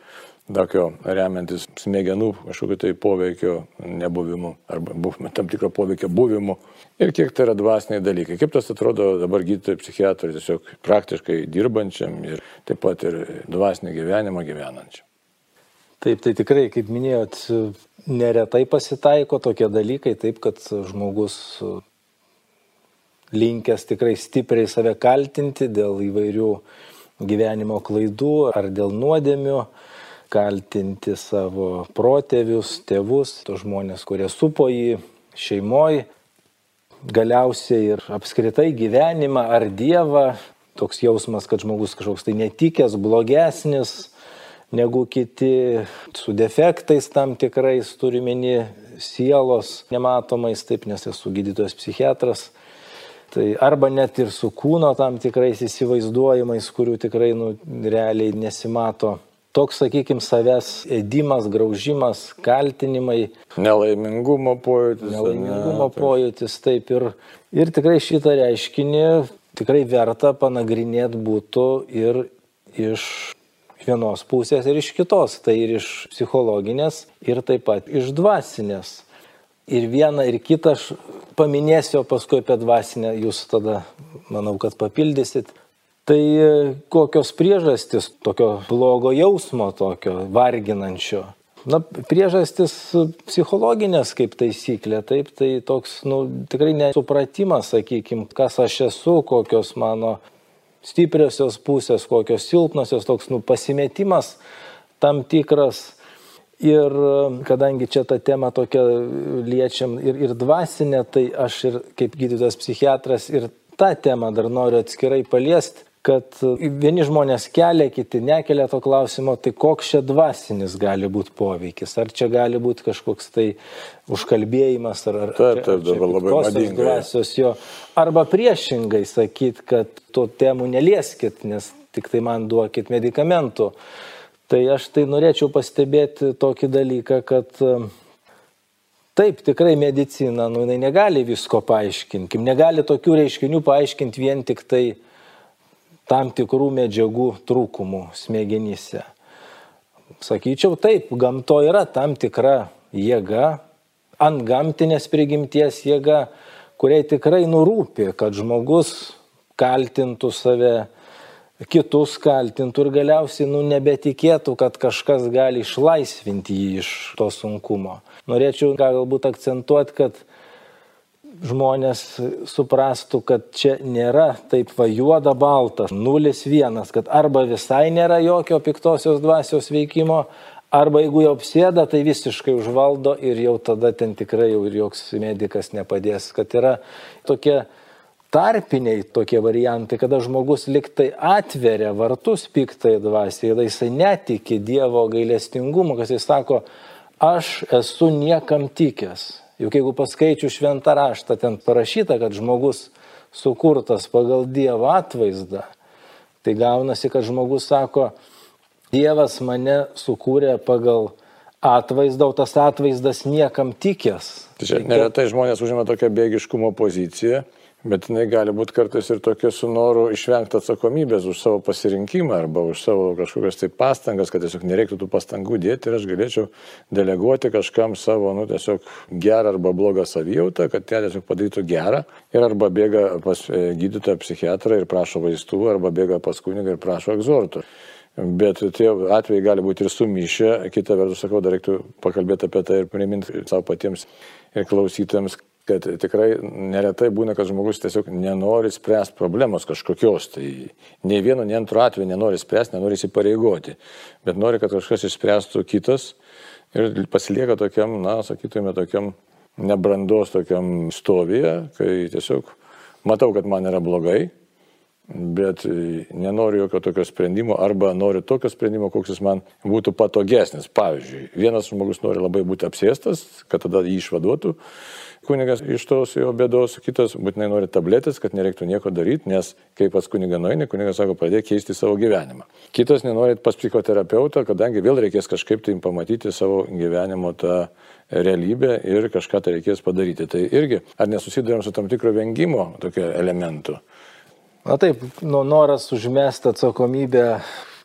tokio remiantis smegenų kažkokio tai poveikio nebuvimu arba tam tikro poveikio buvimu ir kiek tai yra dvasiniai dalykai. Kaip tas atrodo dabar gydytojai psichiatrai tiesiog praktiškai dirbančiam ir taip pat ir dvasinį gyvenimą gyvenančiam. Taip, tai tikrai, kaip minėjot, neretai pasitaiko tokie dalykai, taip, kad žmogus linkęs tikrai stipriai save kaltinti dėl įvairių gyvenimo klaidų ar dėl nuodėmių, kaltinti savo protėvius, tėvus, tos žmonės, kurie supo jį šeimoje, galiausiai ir apskritai gyvenimą ar Dievą, toks jausmas, kad žmogus kažkoks tai netikęs, blogesnis, negu kiti, su defektais tam tikrais, turimeni sielos nematomais, taip nes esu gydytojas psichiatras. Tai arba net ir su kūno tam tikrais įsivaizduojimais, kurių tikrai nu, realiai nesimato. Toks, sakykime, savęs ėdimas, graužimas, kaltinimai. Nelaimingumo pojūtis. Nelaimingumo ne, pojūtis, taip. Ir, ir tikrai šitą reiškinį tikrai verta panagrinėti būtų ir iš vienos pusės ir iš kitos, tai ir iš psichologinės, ir taip pat iš dvasinės. Ir vieną, ir kitą aš paminėsiu, o paskui apie dvasinę jūs tada, manau, kad papildysit. Tai kokios priežastis tokio blogo jausmo, tokio varginančio? Na, priežastis psichologinės kaip taisyklė, taip, tai toks, nu, tikrai nesupratimas, sakykime, kas aš esu, kokios mano stipriosios pusės, kokios silpnosios, toks nu, pasimetimas tam tikras. Ir kadangi čia tą temą tokia liečiam ir, ir dvasinę, tai aš ir kaip gydytojas psichiatras ir tą temą dar noriu atskirai paliesti kad vieni žmonės kelia, kiti nekelia to klausimo, tai koks čia dvasinis gali būti poveikis. Ar čia gali būti kažkoks tai užkalbėjimas, ar, ar taip, taip, dabar labai madinga. Dvasios jo. Arba priešingai sakyt, kad to temų nelieskit, nes tik tai man duokit medikamentų. Tai aš tai norėčiau pastebėti tokį dalyką, kad e, taip, tikrai medicina, nu, jinai negali visko paaiškinti, negali tokių reiškinių paaiškinti vien tik tai tam tikrų medžiagų trūkumų smegenyse. Sakyčiau, taip, gamto yra tam tikra jėga, ant gamtinės prigimties jėga, kuriai tikrai nurūpi, kad žmogus kaltintų save, kitus kaltintų ir galiausiai nu, nebetikėtų, kad kažkas gali išlaisvinti jį iš to sunkumo. Norėčiau galbūt akcentuoti, kad žmonės suprastų, kad čia nėra taip va juoda balta, nulis vienas, kad arba visai nėra jokio piktosios dvasios veikimo, arba jeigu jau apsėda, tai visiškai užvaldo ir jau tada ten tikrai jau ir joks medikas nepadės, kad yra tokie tarpiniai tokie variantai, kada žmogus liktai atveria vartus piktai dvasiai, tada jisai netiki Dievo gailestingumu, kas jis sako, aš esu niekam tikęs. Juk jeigu paskaičiu šventą raštą, ten parašyta, kad žmogus sukurtas pagal Dievo atvaizdą, tai gaunasi, kad žmogus sako, Dievas mane sukūrė pagal atvaizdą, o tas atvaizdas niekam tikęs. Tai čia neretai žmonės užima tokią bėgiškumo poziciją Bet jinai gali būti kartais ir tokia su noru išvengti atsakomybės už savo pasirinkimą arba už savo kažkokias tai pastangas, kad tiesiog nereiktų tų pastangų dėti ir aš galėčiau deleguoti kažkam savo, nu, tiesiog gerą arba blogą savijautą, kad jie tiesiog padarytų gerą ir arba bėga pas e, gydytoją psichiatrą ir prašo vaistų, arba bėga pas kunigą ir prašo egzortų. Bet tie atvejai gali būti ir sumišę. Kita vertus, sakau, dar reiktų pakalbėti apie tai ir priminti savo patiems ir klausytėms, kad tikrai neretai būna, kad žmogus tiesiog nenori spręsti problemos kažkokios. Tai nei vieno, nei antro atveju nenori spręsti, nenori įsipareigoti, bet nori, kad kažkas išspręstų kitas ir pasilieka tokiam, na, sakytume, tokiam nebrandos tokiam stovyje, kai tiesiog matau, kad man yra blogai, bet nenoriu jokio tokio sprendimo arba noriu tokio sprendimo, koks jis man būtų patogesnis. Pavyzdžiui, vienas žmogus nori labai būti apsėstas, kad tada jį išvaduotų kunigas iš tos jo bėdos, kitas būtinai nori tabletės, kad nereiktų nieko daryti, nes kai pas kunigą nueini, kunigas sako, pradėk keisti savo gyvenimą. Kitas nenori pas psichoterapeutą, kadangi vėl reikės kažkaip tai pamatyti savo gyvenimo tą realybę ir kažką tai reikės padaryti. Tai irgi, ar nesusidurėm su tam tikro vengimo tokio elementu? Na taip, nu, noras užmesti atsakomybę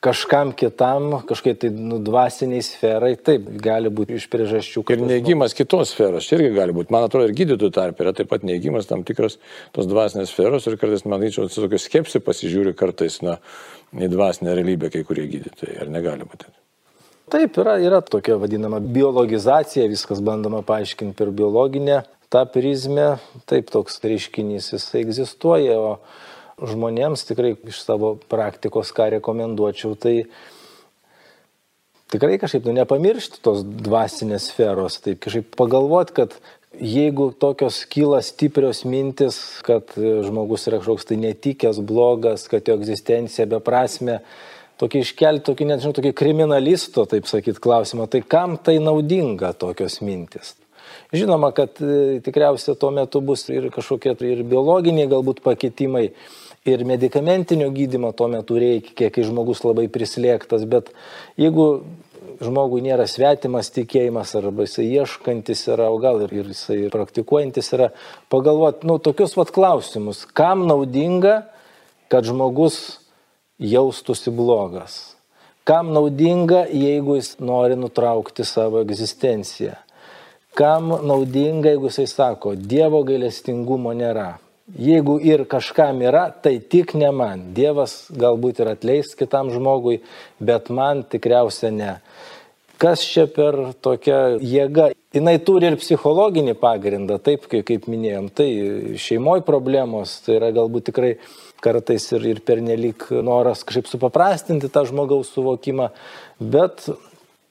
kažkam kitam, kažkaip tai nu, dvasiniai sferai, taip, gali būti iš priežasčių. Ir neigimas kitos sferos, irgi gali būti. Man atrodo, ir gydytojų tarp yra taip pat neigimas tam tikras tos dvasinės sferos ir kartais, manyčiau, su tokia skepsi pasižiūri kartais na, į dvasinę realybę kai kurie gydytojai. Ar negali būti? Taip, yra, yra tokia vadinama biologizacija, viskas bandoma paaiškinti per biologinę tą prizmę. Taip, toks reiškinys jis egzistuoja. O žmonėms tikrai iš savo praktikos, ką rekomenduočiau, tai tikrai kažkaip nu, nepamiršti tos dvasinės sferos, taip kažkaip pagalvoti, kad jeigu tokios kyla stiprios mintis, kad žmogus yra kažkoks tai netikęs, blogas, kad jo egzistencija beprasme, tokį iškelti, tokį, net žinau, tokį kriminalisto, taip sakyt, klausimą, tai kam tai naudinga tokios mintis? Žinoma, kad e, tikriausiai tuo metu bus ir kažkokie ir biologiniai galbūt pakitimai, ir medicamentinio gydymo tuo metu reikia, kai žmogus labai prislėgtas, bet jeigu žmogui nėra svetimas tikėjimas arba jisai ieškantis yra, o gal ir, ir jisai praktikuojantis yra, pagalvoti, nu, tokius vat klausimus, kam naudinga, kad žmogus jaustųsi blogas. Kam naudinga, jeigu jis nori nutraukti savo egzistenciją. Kam naudinga, jeigu jisai sako, Dievo gailestingumo nėra. Jeigu ir kažkam yra, tai tik ne man. Dievas galbūt ir atleis kitam žmogui, bet man tikriausia ne. Kas čia per tokia jėga? Jis turi ir psichologinį pagrindą, taip kaip, kaip minėjom. Tai šeimoje problemos, tai yra galbūt tikrai kartais ir, ir pernelik noras kažkaip supaprastinti tą žmogaus suvokimą, bet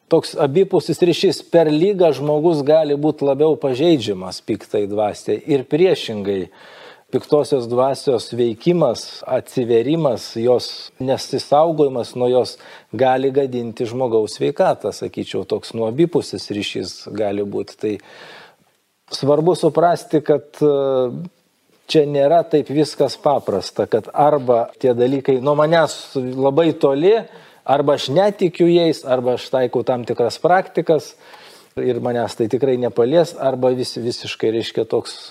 toks abipusis ryšys per lygą žmogus gali būti labiau pažeidžiamas piktai dvasiai ir priešingai piktosios dvasios veikimas, atsiverimas, jos nesisaugojimas nuo jos gali gadinti žmogaus sveikatą, sakyčiau, toks nuo abipusis ryšys gali būti. Tai svarbu suprasti, kad e, čia nėra taip viskas paprasta, kad arba tie dalykai nuo manęs labai toli, arba aš netikiu jais, arba aš taikau tam tikras praktikas ir manęs tai tikrai nepalies, arba vis, visiškai reiškia toks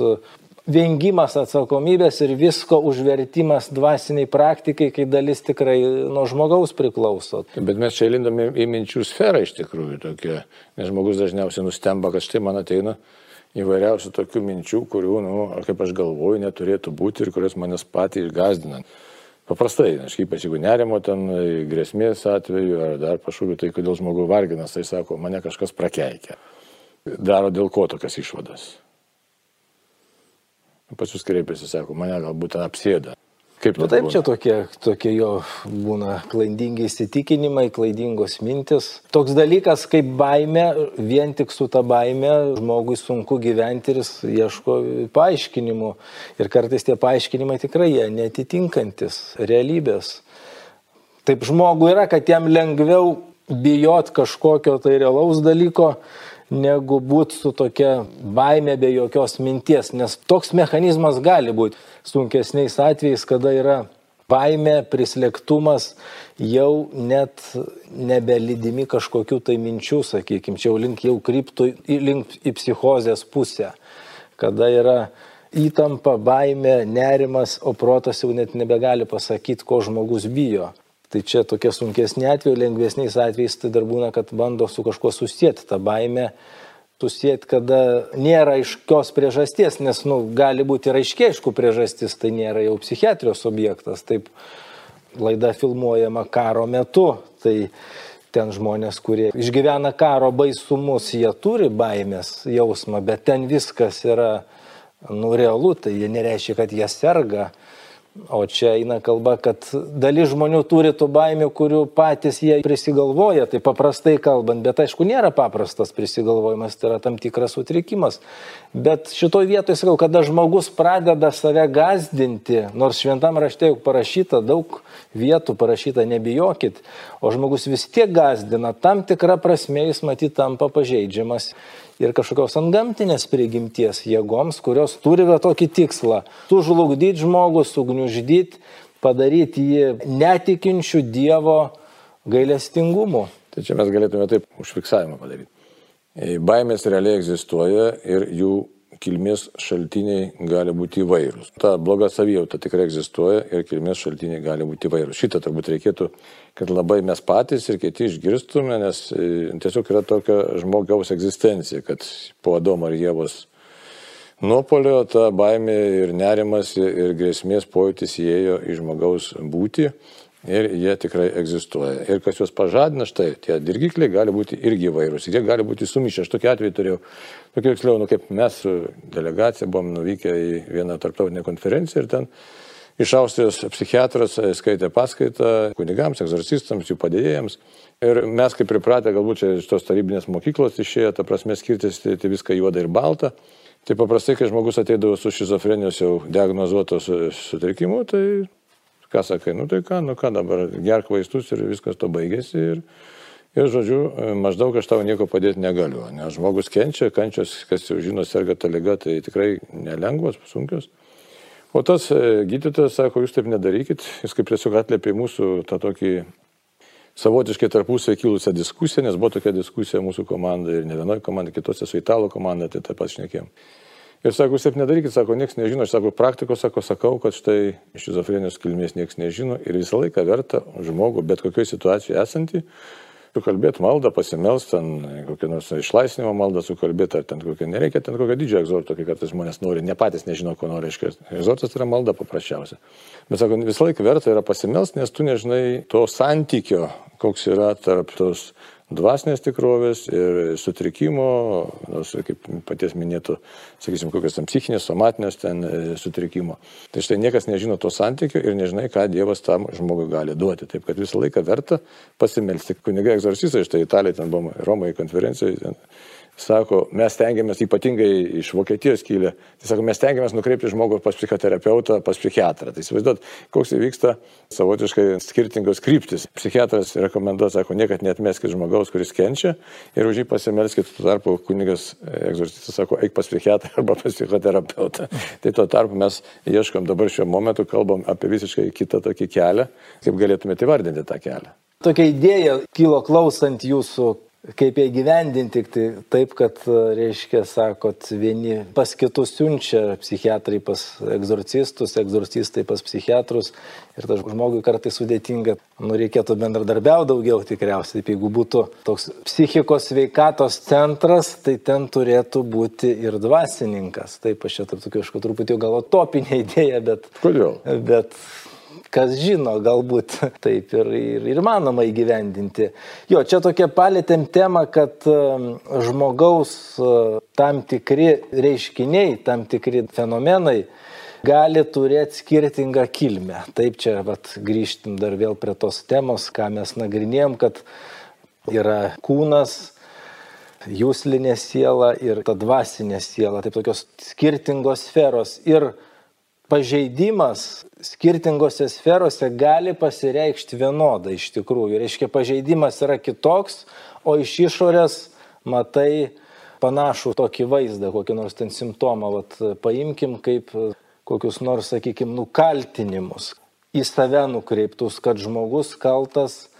vengimas atsakomybės ir visko užvertimas dvasiniai praktikai, kai dalis tikrai nuo žmogaus priklauso. Bet mes čia lindame į minčių sferą iš tikrųjų tokia, nes žmogus dažniausiai nustemba, kad štai man ateina įvairiausių tokių minčių, kurių, nu, kaip aš galvoju, neturėtų būti ir kurios manęs patį išgazdina. Paprastai, aš ypač jeigu nerimo ten grėsmės atveju ar dar kažkokiu tai, kodėl žmogų varginas, tai sako, mane kažkas prakeikia. Daro dėl ko tokias išvadas. Pačius kreipiasi, sako, mane galbūt ten apsėda. Kaip nu, taip, būna? čia tokie, tokie jo būna klaidingi įsitikinimai, klaidingos mintis. Toks dalykas kaip baime, vien tik su ta baime žmogui sunku gyventi ir jis ieško paaiškinimų. Ir kartais tie paaiškinimai tikrai jie netitinkantis realybės. Taip žmogui yra, kad jam lengviau bijot kažkokio tai realaus dalyko, negu būti su tokia baime be jokios minties, nes toks mechanizmas gali būti sunkesniais atvejais, kada yra baime, prislėgtumas, jau net nebelydimi kažkokių tai minčių, sakykime, čia jau link jau kryptų link į psichozės pusę, kada yra įtampa, baime, nerimas, o protas jau net nebegali pasakyti, ko žmogus bijo. Tai čia tokie sunkesni atvejai, lengvesniais atvejais tai dar būna, kad bando su kažkuo susijęti tą baimę, susijęti, kada nėra aiškios priežasties, nes nu, gali būti ir aiškiai aišku priežastis, tai nėra jau psichiatrijos objektas. Taip laida filmuojama karo metu, tai ten žmonės, kurie išgyvena karo baisumus, jie turi baimės jausmą, bet ten viskas yra nu, realu, tai jie nereiškia, kad jie serga O čia eina kalba, kad dalis žmonių turi tų baimių, kurių patys jie prisigalvoja, tai paprastai kalbant, bet aišku, nėra paprastas prisigalvojimas, tai yra tam tikras sutrikimas. Bet šitoje vietoje sakau, kada žmogus pradeda save gazdinti, nors šventam rašte juk parašyta daug vietų, parašyta nebijokit, o žmogus vis tiek gazdina, tam tikrą prasme jis matyt tampa pažeidžiamas ir kažkokios antgamtinės prigimties jėgoms, kurios turi va tokį tikslą - sužlugdyti žmogų, sugniuždyti, padaryti jį netikinčių Dievo gailestingumu. Tai čia mes galėtume taip užfiksavimą padaryti. Baimės realiai egzistuoja ir jų kilmės šaltiniai gali būti įvairūs. Ta bloga savijauta tikrai egzistuoja ir kilmės šaltiniai gali būti įvairūs. Šitą turbūt reikėtų, kad labai mes patys ir kiti išgirstume, nes e, tiesiog yra tokia žmogaus egzistencija, kad po Adomo ir Jėvos nuopolio ta baimė ir nerimas ir grėsmės pojūtis įėjo į žmogaus būti ir jie tikrai egzistuoja. Ir kas juos pažadina, štai tie dirgikliai gali būti irgi įvairūs. Ir jie gali būti sumišę. Aš tokiu atveju turėjau, tokiu tiksliau, nu, kaip mes su delegacija buvom nuvykę į vieną tarptautinę konferenciją ir ten iš Austrijos psichiatras skaitė paskaitą kunigams, egzorcistams, jų padėjėjams. Ir mes kaip pripratę, galbūt čia iš tos tarybinės mokyklos išėjo, ta prasme skirtis tai viską juoda ir balta. Tai paprastai, kai žmogus ateidavo su šizofrenijos jau diagnozuotos sutrikimu, tai ką sakai, nu tai ką, nu ką dabar, gerk vaistus ir viskas to baigėsi. Ir, ir žodžiu, maždaug aš tau nieko padėti negaliu. Nes žmogus kenčia, kančios, kas jau žino, serga ta lyga, tai tikrai nelengvos, sunkios. O tas e, gydytojas sako, jūs taip nedarykit, jis kaip tiesiog atlėpė mūsų tą tokį savotiškai tarpusai kilusią diskusiją, nes buvo tokia diskusija mūsų komandai ir ne vienoje komandoje, kitose su italų komanda, tai taip pat šnekėjom. Ir sako, jūs taip nedarykit, sako, niekas nežino, aš sako, praktikos, sako, sakau, kad štai šizofrenijos kilmės niekas nežino ir visą laiką verta žmogų, bet kokioje situacijoje esantį, sukalbėti maldą, pasimelst, ten kokią nors išlaisvinimo maldą sukalbėti, ar ten kokią nereikia, ten kokią didžiąją egzortą, kai kartais žmonės nori, ne patys nežino, ko nori, reiškia. Egzortas yra malda paprasčiausia. Bet sako, visą laiką verta yra pasimelst, nes tu nežinai to santykio, koks yra tarp tos dvasinės tikrovės ir sutrikimo, nors kaip paties minėtų, sakysim, kokios tam psichinės, somatinės ten e, sutrikimo. Tai štai niekas nežino to santykio ir nežinai, ką Dievas tam žmogui gali duoti. Taip kad visą laiką verta pasimelsti. Kunigai egzorcistai, štai Italija ten buvo Romoje konferencijoje, ten sako, mes tengiamės ypatingai iš Vokietijos kilę, tai sako, mes tengiamės nukreipti žmogų pas psichoterapeutą, pas psichiatrą. Tai įsivaizduot, koks įvyksta savotiškai skirtingos kryptis. Psichiatras rekomenduoja, sako, niekad netmeskit žmogaus, kuris kenčia ir už jį pasimelskit, tuo tarpu kunigas egzorcistas sako, eik pas psichiatrą arba pas psichoterapeutą. tai tuo tarpu mes ieškom dabar šiuo momentu, kalbam apie visiškai kitą tokį kelią, kaip galėtumėte įvardinti tą kelią. Tokia idėja kilo klausant jūsų, kaip ją gyvendinti, tai taip, kad, reiškia, sakot, vieni pas kitus siunčia psichiatrai pas egzorcistus, egzorcistai pas psichiatrus ir tas žmogui kartai sudėtinga, nu reikėtų bendradarbiauti daugiau tikriausiai, taip jeigu būtų toks psichikos veikatos centras, tai ten turėtų būti ir dvasininkas. Taip, aš čia tarp tokių kažkokio truputį gal topinė idėja, bet... Kodėl? Bet kas žino, galbūt taip ir, ir, ir manoma įgyvendinti. Jo, čia tokia palėtėm tema, kad žmogaus uh, tam tikri reiškiniai, tam tikri fenomenai gali turėti skirtingą kilmę. Taip čia vat, grįžtim dar vėl prie tos temos, ką mes nagrinėjom, kad yra kūnas, jūslinė siela ir ta dvasinė siela, taip tokios skirtingos sferos. Ir pažeidimas skirtingose sferose gali pasireikšti vienodai iš tikrųjų. Reiškia, pažeidimas yra kitoks, o iš išorės matai panašų tokį vaizdą, kokį nors ten simptomą. Vat, paimkim kaip kokius nors, sakykime, nukaltinimus į save nukreiptus, kad žmogus kaltas.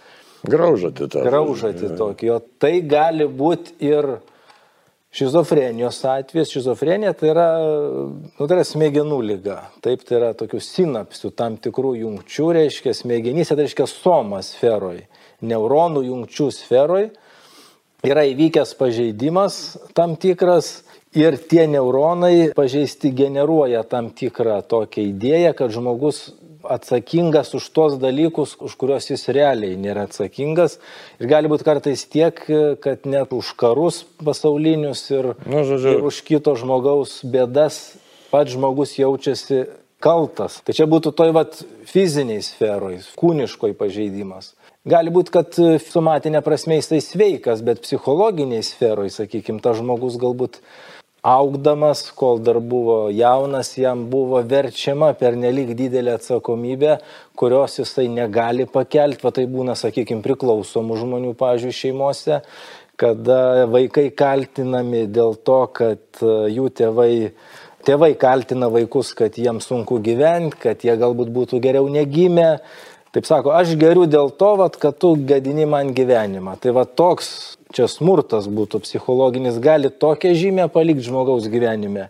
Graužati tą. Graužati tokį. O tai gali būti ir Šizofrenijos atvejas, šizofrenija tai yra, nu, tai yra smegenų lyga. Taip, tai yra tokių sinapsių tam tikrų jungčių, reiškia smegenyse, tai reiškia soma sferoj, neuronų jungčių sferoj yra įvykęs pažeidimas tam tikras ir tie neuronai pažeisti generuoja tam tikrą tokią idėją, kad žmogus atsakingas už tuos dalykus, už kuriuos jis realiai nėra atsakingas. Ir gali būti kartais tiek, kad net už karus pasaulinius ir, nu, žodžiu. ir už kito žmogaus bėdas pats žmogus jaučiasi kaltas. Tai čia būtų toj vat fiziniai sferoj, kūniškoj pažeidimas. Gali būti, kad somatinė prasme jisai sveikas, bet psichologiniai sferoj, sakykime, tas žmogus galbūt augdamas, kol dar buvo jaunas, jam buvo verčiama per nelik didelę atsakomybę, kurios jisai negali pakelti, va tai būna, sakykime, priklausomų žmonių, pažiūrėjau, šeimose, kada vaikai kaltinami dėl to, kad e, jų tėvai, tėvai kaltina vaikus, kad jiems sunku gyventi, kad jie galbūt būtų geriau negimę. Taip sako, aš geriu dėl to, vat, kad tu gadini man gyvenimą. Tai va toks čia smurtas būtų psichologinis, gali tokią žymę palikti žmogaus gyvenime,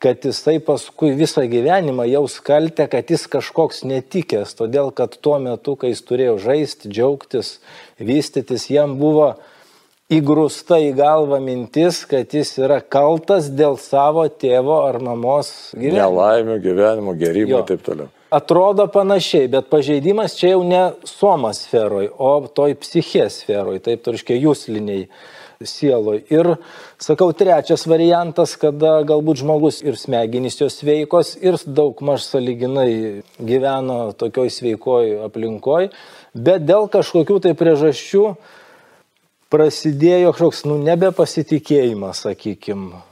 kad jisai paskui visą gyvenimą jaus kaltę, kad jis kažkoks netikęs, todėl kad tuo metu, kai jis turėjo žaisti, džiaugtis, vystytis, jam buvo įgrūsta į galvą mintis, kad jis yra kaltas dėl savo tėvo ar mamos gyvenimo. Nelaimio gyvenimo, gerimo ir taip toliau atrodo panašiai, bet pažeidimas čia jau ne soma sferoj, o toj psichės sferoj, taip turiškai jūsliniai sieloj. Ir sakau, trečias variantas, kada galbūt žmogus ir smegenys jos veikos ir daug maž saliginai gyveno tokioj sveikoj aplinkoj, bet dėl kažkokių tai priežasčių prasidėjo kažkoks, nu, nebepasitikėjimas, sakykime,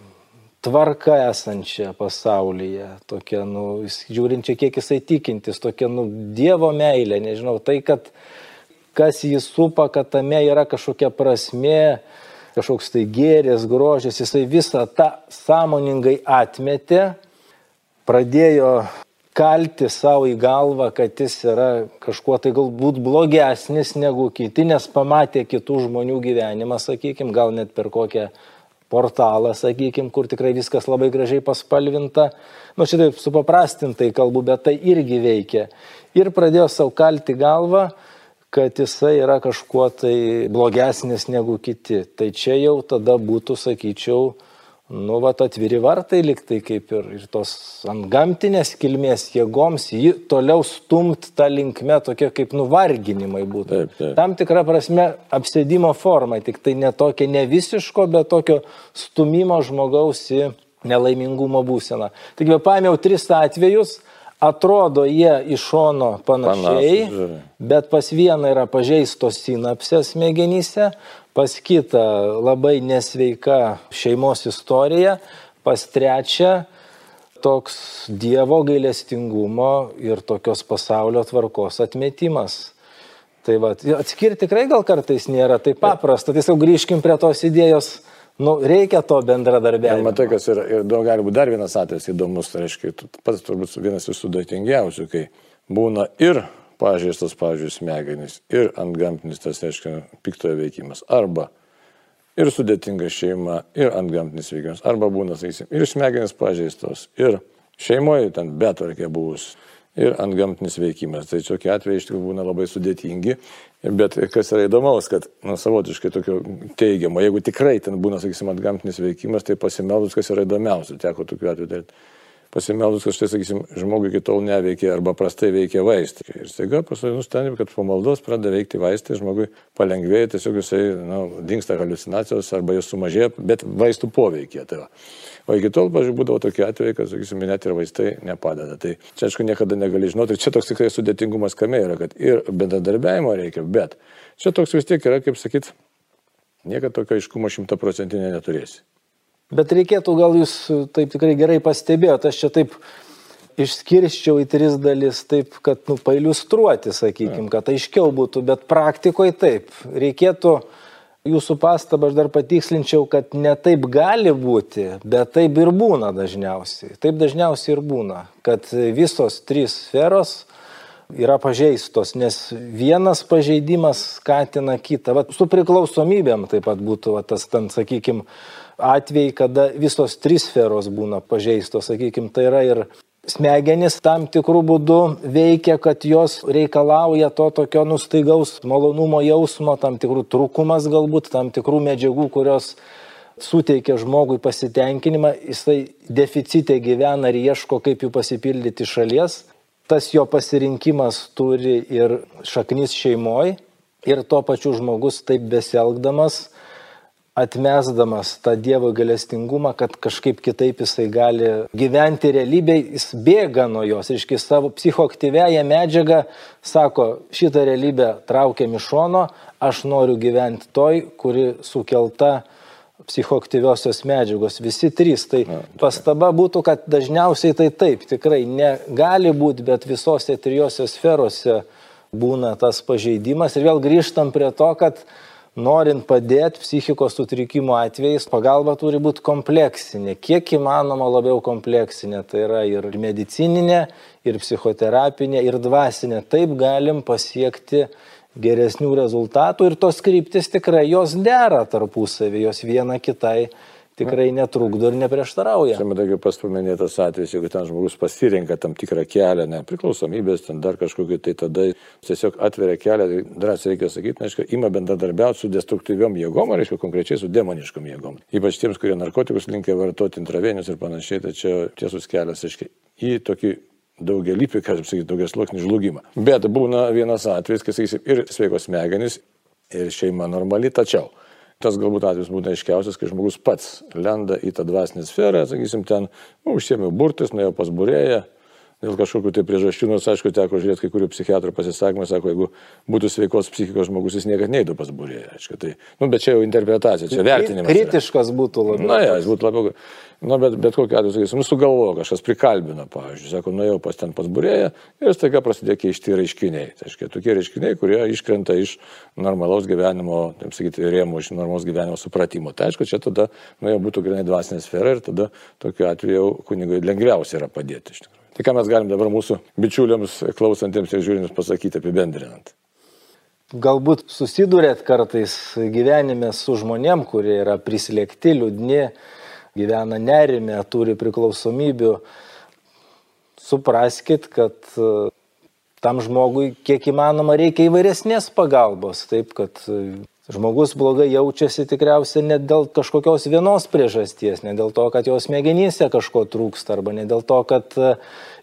tvarka esančia pasaulyje, tokia, nu, žiūrint čia, kiek jisai tikintis, tokia, nu, Dievo meilė, nežinau, tai, kad kas jį supa, kad tame yra kažkokia prasme, kažkoks tai gėris, grožis, jisai visą tą sąmoningai atmetė, pradėjo kalti savo į galvą, kad jis yra kažkuo tai galbūt blogesnis negu kiti, nes pamatė kitų žmonių gyvenimą, sakykime, gal net per kokią portalą, sakykime, kur tikrai viskas labai gražiai paspalvinta. Nu, šitaip supaprastintai kalbu, bet tai irgi veikia. Ir pradėjo savo kalti galvą, kad jisai yra kažkuo tai blogesnis negu kiti. Tai čia jau tada būtų, sakyčiau, nu, va, atviri vartai liktai kaip ir, ir tos ant gamtinės kilmės jėgoms jį toliau stumt tą linkmę tokie kaip nuvarginimai būtų. Taip, taip. Tam tikra prasme apsėdimo forma, tik tai ne tokia ne visiško, bet tokio stumimo žmogaus į nelaimingumo būseną. Taigi paėmiau tris atvejus, Atrodo, jie iš šono panašiai, Panašūs, bet pas vieną yra pažeistos sinapsės smegenyse, pas kitą labai nesveika šeimos istorija, pas trečią toks Dievo gailestingumo ir tokios pasaulio tvarkos atmetimas. Tai va, atskirti tikrai gal kartais nėra taip paprasta, tiesiog grįžkim prie tos idėjos Nu, reikia to bendradarbiavimo. Matai, kas yra, ir daug gali būti dar vienas atvejis įdomus, tai reiškia, pats turbūt vienas iš sudėtingiausių, kai būna ir pažeistas, pavyzdžiui, smegenys, ir ant gamtinis tas, reiškia, piktojo veikimas, arba ir sudėtinga šeima, ir ant gamtinis veikimas, arba būna, sakysim, ir smegenys pažeistos, ir šeimoje ten betvarkė buvus, ir ant gamtinis veikimas. Tai tokie atvejai iš tikrųjų būna labai sudėtingi Bet kas yra įdomaus, kad nu, savotiškai tokio teigiamo, jeigu tikrai ten būna, sakysim, atgamtinis veikimas, tai pasimeldus, kas yra įdomiausia, teko tokiu atveju daryti. Pasimeldus, štai, sakysim, žmogui iki tol neveikia arba prastai veikia vaistai. Ir staiga paskui nusprendėm, kad po maldos pradeda veikti vaistai, žmogui palengvėja, tiesiog jisai nu, dinksta halucinacijos arba jos sumažėja, bet vaistų poveikia. Tai va. O iki tol, pažiūrėjau, būdavo tokie atvejai, kad, sakysim, net ir vaistai nepadeda. Tai čia, aišku, niekada negali žinoti. Čia toks tikrai sudėtingumas kame yra, kad ir bendradarbiavimo reikia, bet čia toks vis tiek yra, kaip sakyt, niekada tokio aiškumo šimtaprocentinė neturėsi. Bet reikėtų, gal jūs taip tikrai gerai pastebėjote, aš čia taip išskirščiau į tris dalis, taip, kad, nu, pailustruoti, sakykime, kad aiškiau būtų, bet praktikoje taip. Reikėtų jūsų pastabą aš dar patikslinčiau, kad ne taip gali būti, bet taip ir būna dažniausiai. Taip dažniausiai ir būna, kad visos trys sferos yra pažeistos, nes vienas pažeidimas skatina kitą. Vat su priklausomybėm taip pat būtų va, tas, ten, sakykime, atvejai, kada visos trys sferos būna pažeistos, sakykime, tai yra ir smegenys tam tikrų būdų veikia, kad jos reikalauja to tokio nustaigaus malonumo jausmo, tam tikrų trūkumas galbūt, tam tikrų medžiagų, kurios suteikia žmogui pasitenkinimą, jisai deficite gyvena ir ieško, kaip jų pasipildyti šalies. Tas jo pasirinkimas turi ir šaknis šeimoje ir tuo pačiu žmogus taip besielgdamas atmesdamas tą Dievo galestingumą, kad kažkaip kitaip jisai gali gyventi realybėje, jis bėga nuo jos, iški savo psichoaktyvėją medžiagą, sako, šitą realybę traukiam iš šono, aš noriu gyventi toj, kuri sukelta psichoaktyviosios medžiagos, visi trys. Tai pastaba būtų, kad dažniausiai tai taip, tikrai negali būti, bet visose trijose sferose būna tas pažeidimas. Ir vėl grįžtam prie to, kad norint padėti psichikos sutrikimo atvejais, pagalba turi būti kompleksinė, kiek įmanoma labiau kompleksinė. Tai yra ir medicininė, ir psichoterapinė, ir dvasinė. Taip galim pasiekti geresnių rezultatų ir tos kryptis tikrai jos dera tarpusavį, jos viena kitai tikrai netrukdo ir neprieštarauja. Matai, kaip paspaminėtas atvejis, jeigu ten žmogus pasirinka tam tikrą kelią, nepriklausomybės, ten dar kažkokį, tai tada tiesiog atveria kelią, tai drąsiai reikia sakyti, reiškia, ima bendradarbiauti su destruktyviom jėgom, ar reiškia konkrečiai su demoniškom jėgom. Ypač tiems, kurie narkotikus linkia vartoti intravenius ir panašiai, tai čia tiesus kelias, reiškia, į tokį daugelįpį, kaip sakyti, daugias sluoksnį žlugimą. Bet būna vienas atvejis, kai, sakysim, ir sveikos smegenys, ir šeima normali, tačiau Tas galbūt atvejis būna aiškiausias, kai žmogus pats lenda į tą dvasinę sferą, sakysim, ten nu, užsiemė burtis, nuėjo pas burėją, dėl kažkokių tai priežasčių, nors aišku, teko žiūrėti kai kurių psichiatrų pasisakymą, sako, jeigu būtų sveikos psichikos žmogus, jis niekada neįtų pas burėją. Aišku, tai, nu, bet čia jau interpretacija, čia vertinimas. Kritiškas yra. būtų labiau. Na, ja, jis būtų labiau. Nu, bet, bet kokiu atveju, sakysim, nu, sugalvojo, kažkas prikalbino, pavyzdžiui, sako, nuėjau pas ten pas burėją ir staiga prasidėjo keišti reiškiniai. Tai reiškia, tokie reiškiniai, kurie iškrenta iš normalaus gyvenimo, taip sakyti, rėmų, iš normalaus gyvenimo supratimo. Tai aišku, čia tada, nu, jau būtų grinai dvasinė sfera ir tada tokiu atveju kunigui lengviausia yra padėti iš tikrųjų. Tai ką mes galim dabar mūsų bičiuliams, klausantiems ir žiūrintiems pasakyti apibendrinant? Galbūt susidurėt kartais gyvenime su žmonėm, kurie yra prislėgti, liūdni, gyvena nerime, turi priklausomybių, supraskit, kad e, tam žmogui kiek įmanoma reikia įvairesnės pagalbos, taip kad žmogus blogai jaučiasi tikriausiai ne dėl kažkokios vienos priežasties, ne dėl to, kad jos smegenyse kažko trūksta, arba ne dėl to, kad e,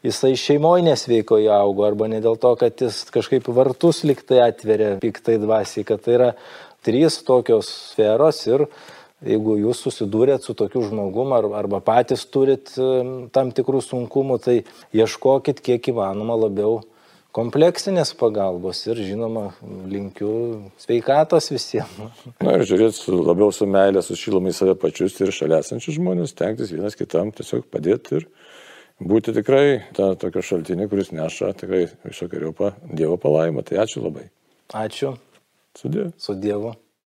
jisai šeimoje nesveikoje augo, arba ne dėl to, kad jis kažkaip vartus liktai atveria piktai dvasiai, kad tai yra trys tokios sferos ir jeigu jūs susidūrėt su tokiu žmogum ar, arba patys turit tam tikrų sunkumų, tai ieškokit kiek įmanoma labiau kompleksinės pagalbos ir žinoma linkiu sveikatos visiems. Na ir žiūrėti labiau su meilė, su šilumai save pačius ir šalia esančius žmonės, tenktis vienas kitam tiesiog padėti ir būti tikrai tą tokio šaltinį, kuris neša tikrai visokiojo Dievo palaimą. Tai ačiū labai. Ačiū. Su Dievu. Su Dievu.